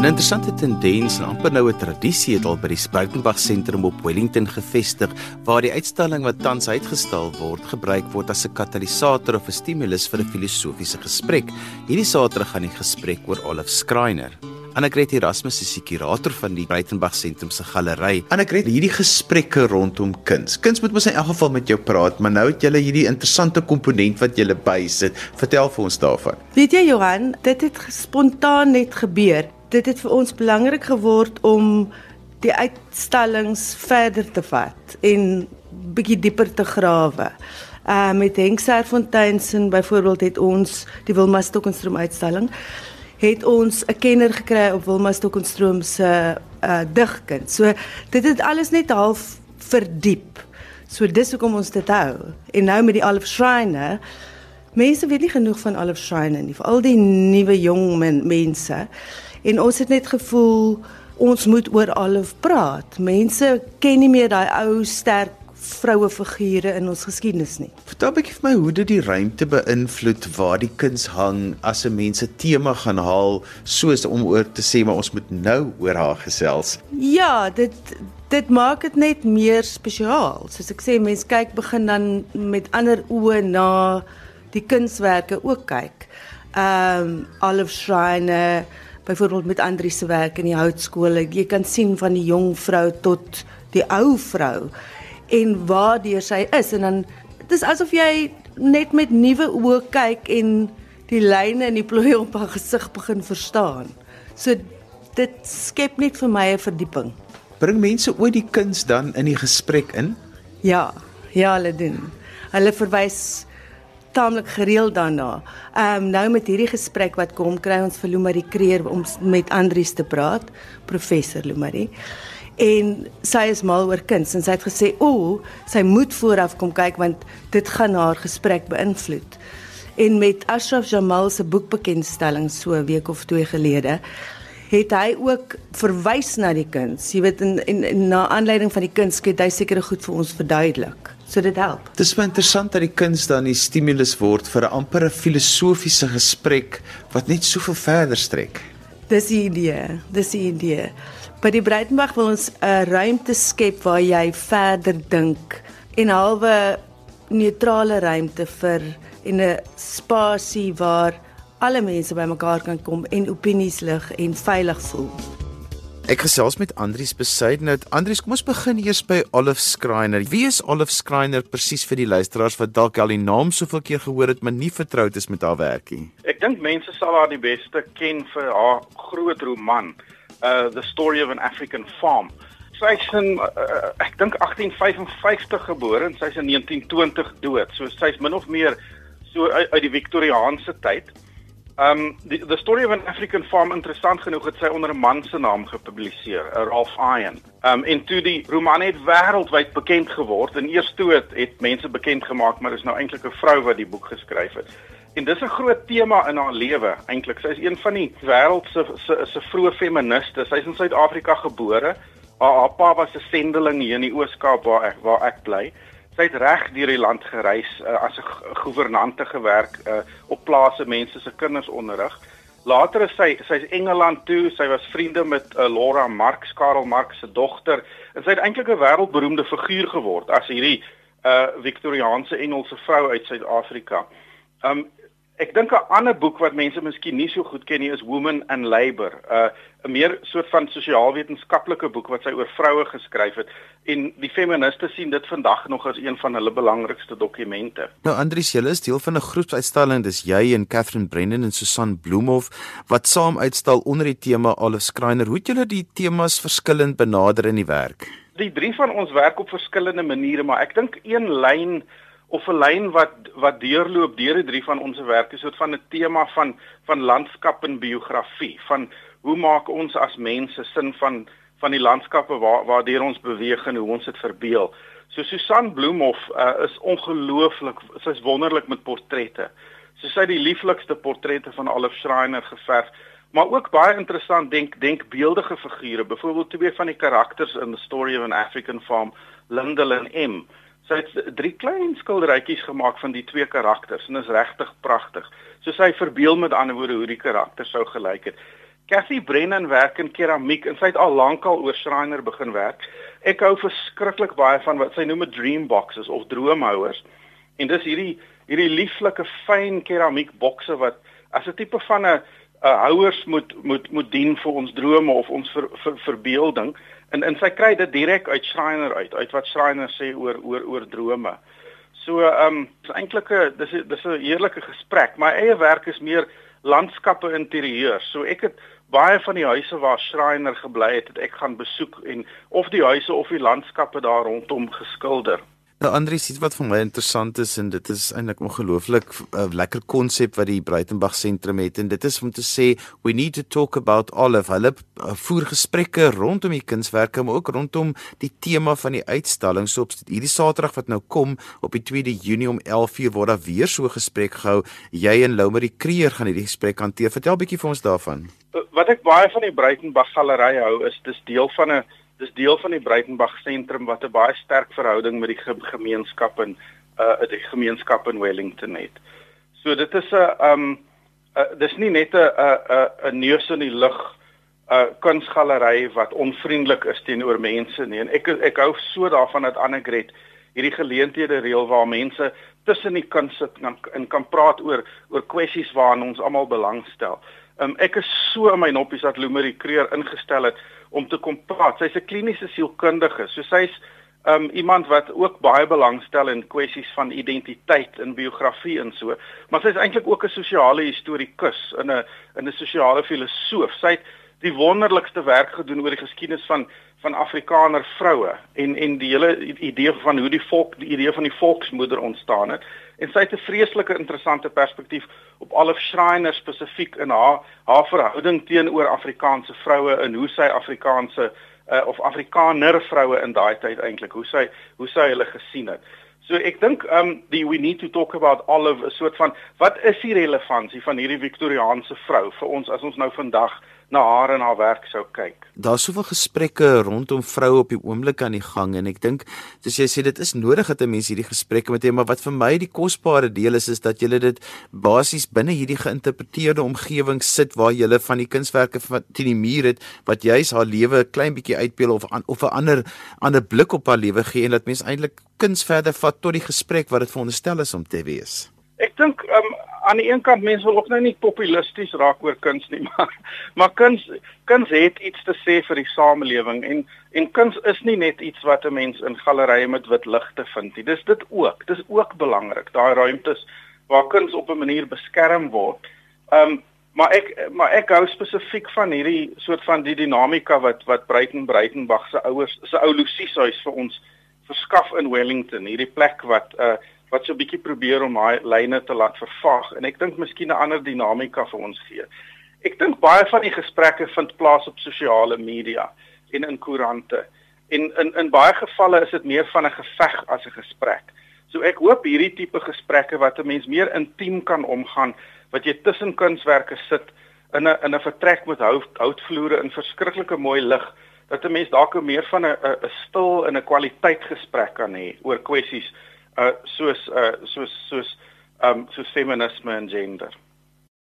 'n Interessante tendens en amper nou 'n tradisie het al by die Spruitenberg sentrum op Wellington gevestig waar die uitstalling wat tans uitgestal word gebruik word as 'n katalisator of 'n stimulus vir 'n filosofiese gesprek. Hierdie Saterdag gaan die gesprek oor Olaf Schreiner. Annegret Erasmus is die kurator van die Breitenberg Sentrum se galery. Annegret, hierdie gesprekke rondom kuns. Kuns moet mos in elk geval met jou praat, maar nou het jy hierdie interessante komponent wat jy bysit. Vertel vir ons daarvan. Weet jy Johan, dit het spontaan net gebeur. Dit het vir ons belangrik geword om die uitstallings verder te vat en bietjie dieper te grawe. Uh met Henk Serfontein se byvoorbeeld het ons die Wilma Stokenstroom uitstalling het ons 'n kenner gekry op Wilma Stokenstroom se uh digkuns. So dit het alles net half verdiep. So dis hoekom ons dit hou. En nou met die Olive Shrine, mense weet nie genoeg van Olive Shrine nie, vir al die nuwe jong men, mense. En ons het net gevoel ons moet oor Olive praat. Mense ken nie meer daai ou sterk vroue figure in ons geskiedenis nie. Vertel 'n bietjie vir my hoe dit die ruimte beïnvloed waar die kuns hang as 'n mens 'n tema gaan haal soos om oor te sê maar ons moet nou oor haar gesels. Ja, dit dit maak dit net meer spesiaal. Soos ek sê mense kyk begin dan met ander oë na die kunswerke ook kyk. Ehm um, Olive Shrine byvoorbeeld met Andri se werk in die houtskole. Jy kan sien van die jong vrou tot die ou vrou en waar deur sy is en dan dis asof jy net met nuwe oë kyk en die lyne in die plooi op haar gesig begin verstaan. So dit skep net vir my 'n verdieping. Bring mense ooit die kuns dan in die gesprek in? Ja, ja, hulle doen. Hulle verwys taamlik gereeld daarna. Ehm um, nou met hierdie gesprek wat kom, kry ons vir Lumarie Kreer om met Andrius te praat, professor Lumarie en sy is mal oor kuns en sy het gesê o, sy moet vooraf kom kyk want dit gaan haar gesprek beïnvloed. En met Ashraf Jamal se boekbekendstelling so 'n week of twee gelede het hy ook verwys na die kuns. Jy weet in, in, in na aanleiding van die kuns het hy sekere goed vir ons verduidelik. So dit help. Dit is baie interessant dat die kuns dan die stimulus word vir 'n ampere filosofiese gesprek wat net soveel verder strek. Dis die idee. Dis die idee. By die Breitenberg wil ons 'n ruimte skep waar jy verder dink en halwe neutrale ruimte vir en 'n spasie waar alle mense bymekaar kan kom en opinies lig en veilig voel. Ek gesels met Andrius Besuidnout. Andrius, kom ons begin eers by Olive Schreiner. Wie is Olive Schreiner presies vir die luisteraars wat dalk al die naam soveel keer gehoor het, maar nie vertroud is met haar werkie? Ek dink mense sal haar die beste ken vir haar groot roman uh the story of an African farm. Sy's in uh, ek dink 1855 gebore en sy's in 1920 dood. So sy's min of meer so uit, uit die Victoriaanse tyd. Um the, the story of an African farm interessant genoeg het sy onder 'n man se naam gepubliseer, Ralph Iron. Um en toe die roman het wêreldwyd bekend geword en eers toe het, het mense bekend gemaak maar dis nou eintlik 'n vrou wat die boek geskryf het. En dis 'n groot tema in haar lewe eintlik. Sy is een van die wêreld se se se vroeë feministe. Sy is in Suid-Afrika gebore. Haar, haar pa was 'n sendeling hier in die Oos-Kaap waar ek waar ek bly. Sy het reg deur die land gereis uh, as 'n gouvernante gewerk uh, op plase mense se kinders onderrig. Later is sy sy's Engeland toe. Sy was vriende met uh, Laura Marx, Karl Marx se dogter. En sy het eintlik 'n wêreldberoemde figuur geword as hierdie uh Victoriaanse Engelse vrou uit Suid-Afrika. Um Ek dink 'n ander boek wat mense miskien nie so goed ken nie is Women and Labour, 'n uh, 'n meer soort van sosiaal-wetenskaplike boek wat sy oor vroue geskryf het en die feministe sien dit vandag nog as een van hulle belangrikste dokumente. Nou Andries, julle is deel van 'n groepsuitstalling, dis jy en Catherine Brennan en Susan Bloemhof wat saam uitstal onder die tema Olive Schreiner. Hoe het julle die temas verskillend benader in die werk? Die drie van ons werk op verskillende maniere, maar ek dink een lyn of 'n lyn wat wat deurloop deur die drie van ons werke soort van 'n tema van van landskap en biografie van hoe maak ons as mense sin van van die landskappe waar waardeur ons beweeg en hoe ons dit verbeel. So Susan Bloemhof uh, is ongelooflik, sy's wonderlik met portrette. So sy het die lieflikste portrette van Olive Schreiner geverf, maar ook baie interessant denk denkbeeldige figure, byvoorbeeld twee van die karakters in The Story of an African Farm, Lindel en M. Sy het drie klein skilderytjies gemaak van die twee karakters en is regtig pragtig. So sy verbeel met ander woorde hoe die karakter sou gelyk het. Cathy Brennan werk in keramiek en sy het al lankal oor Schreiner begin werk. Ek hou verskriklik baie van wat sy noem dream boxes of droomhouers. En dis hierdie hierdie lieflike fyn keramiekbokse wat as 'n tipe van 'n 'n houers moet moet moet dien vir ons drome of ons ver, ver, verbeelding en en sy kry dit direk uit Schreiner uit uit wat Schreiner sê oor oor oor drome. So ehm um, dis eintlik 'n dis dis 'n heerlike gesprek. My eie werk is meer landskappe interieur. So ek het baie van die huise waar Schreiner gebly het, het ek gaan besoek en of die huise of die landskappe daar rondom geskilder. Nou Andries, iets wat vir my interessant is en dit is eintlik ongelooflik 'n uh, lekker konsep wat die Breitenberg sentrum het en dit is om te sê we need to talk about Olive. Hulle uh, voer gesprekke rondom die kunswerke maar ook rondom die tema van die uitstalling. So op hierdie Saterdag wat nou kom op die 2de Junie om 11:00 word daar weer so 'n gesprek gehou. Jy en Loumarie Kreer gaan hierdie gesprek hanteer. Vertel 'n bietjie vir ons daarvan. Wat ek baie van die Breitenberg galery hou is dis deel van 'n dis deel van die Breitenberg sentrum wat 'n baie sterk verhouding met die gemeenskap in uh die gemeenskap in Wellington het. So dit is 'n um uh, dis nie net 'n 'n 'n neus in die lug uh, kunsgalery wat onvriendelik is teenoor mense nie. En ek ek hou so daarvan dat Annegret hierdie geleenthede reël waar mense tussen die kuns sit en, en kan praat oor oor kwessies waaraan ons almal belangstel. Um ek is so in my noppies dat Lumerie Kreer ingestel het om te kom praat. Sy's 'n kliniese sielkundige. So sy's um iemand wat ook baie belangstel in kwessies van identiteit en biografie en so, maar sy's eintlik ook 'n sosiale historikus en 'n in 'n sosiale filosoof. Sy het die wonderlikste werk gedoen oor die geskiedenis van van Afrikaner vroue en en die hele idee van hoe die volk die idee van die volksmoeder ontstaan het en sy het 'n vreeslike interessante perspektief op Olive Schreiner spesifiek in haar haar verhouding teenoor Afrikaanse vroue en hoe sy Afrikaanse uh, of Afrikaner vroue in daai tyd eintlik hoe sy hoe sy hulle gesien het. So ek dink um die we need to talk about Olive 'n soort van wat is die relevantie van hierdie Victoriaanse vrou vir ons as ons nou vandag na haar en haar werk sou kyk. Daar's soveel gesprekke rondom vroue op die oomblik aan die gang en ek dink soos jy sê dit is nodig dat 'n mens hierdie gesprekke met hê maar wat vir my die kosbare deel is is dat jy dit basies binne hierdie geïnterpreteerde omgewing sit waar jy van die kunswerke van teen die muur het wat juis haar lewe 'n klein bietjie uitbeel of an, of 'n ander ander blik op haar lewe gee en dat mens eintlik kuns verder vat tot die gesprek wat dit veronderstel is om te wees. Ek dink um, aan die een kant mense wil ook nou nie populisties raak oor kuns nie, maar maar kuns kuns het iets te sê vir die samelewing en en kuns is nie net iets wat 'n mens in gallerye met wit ligte vind nie. Dis dit ook. Dis ook belangrik. Daai ruimtes waar kuns op 'n manier beskerm word. Um maar ek maar ek hou spesifiek van hierdie soort van die dinamika wat wat Breiten Breitenbach se ouers se ou Lucieshuis vir ons verskaf in Wellington. Hierdie plek wat uh wat so 'n bietjie probeer om daai lyne te laat vervaag en ek dink miskien 'n ander dinamika vir ons gee. Ek dink baie van die gesprekke vind plaas op sosiale media en in koerante. En in in baie gevalle is dit meer van 'n geveg as 'n gesprek. So ek hoop hierdie tipe gesprekke wat 'n mens meer intiem kan omgaan, wat jy tussen kunswerke sit in 'n in 'n vertrek met hout houtvloere in verskriklike mooi lig, dat 'n mens dalk meer van 'n 'n stil en 'n kwaliteit gesprek kan hê oor kwessies uh soos uh soos soos um so feminisme en gender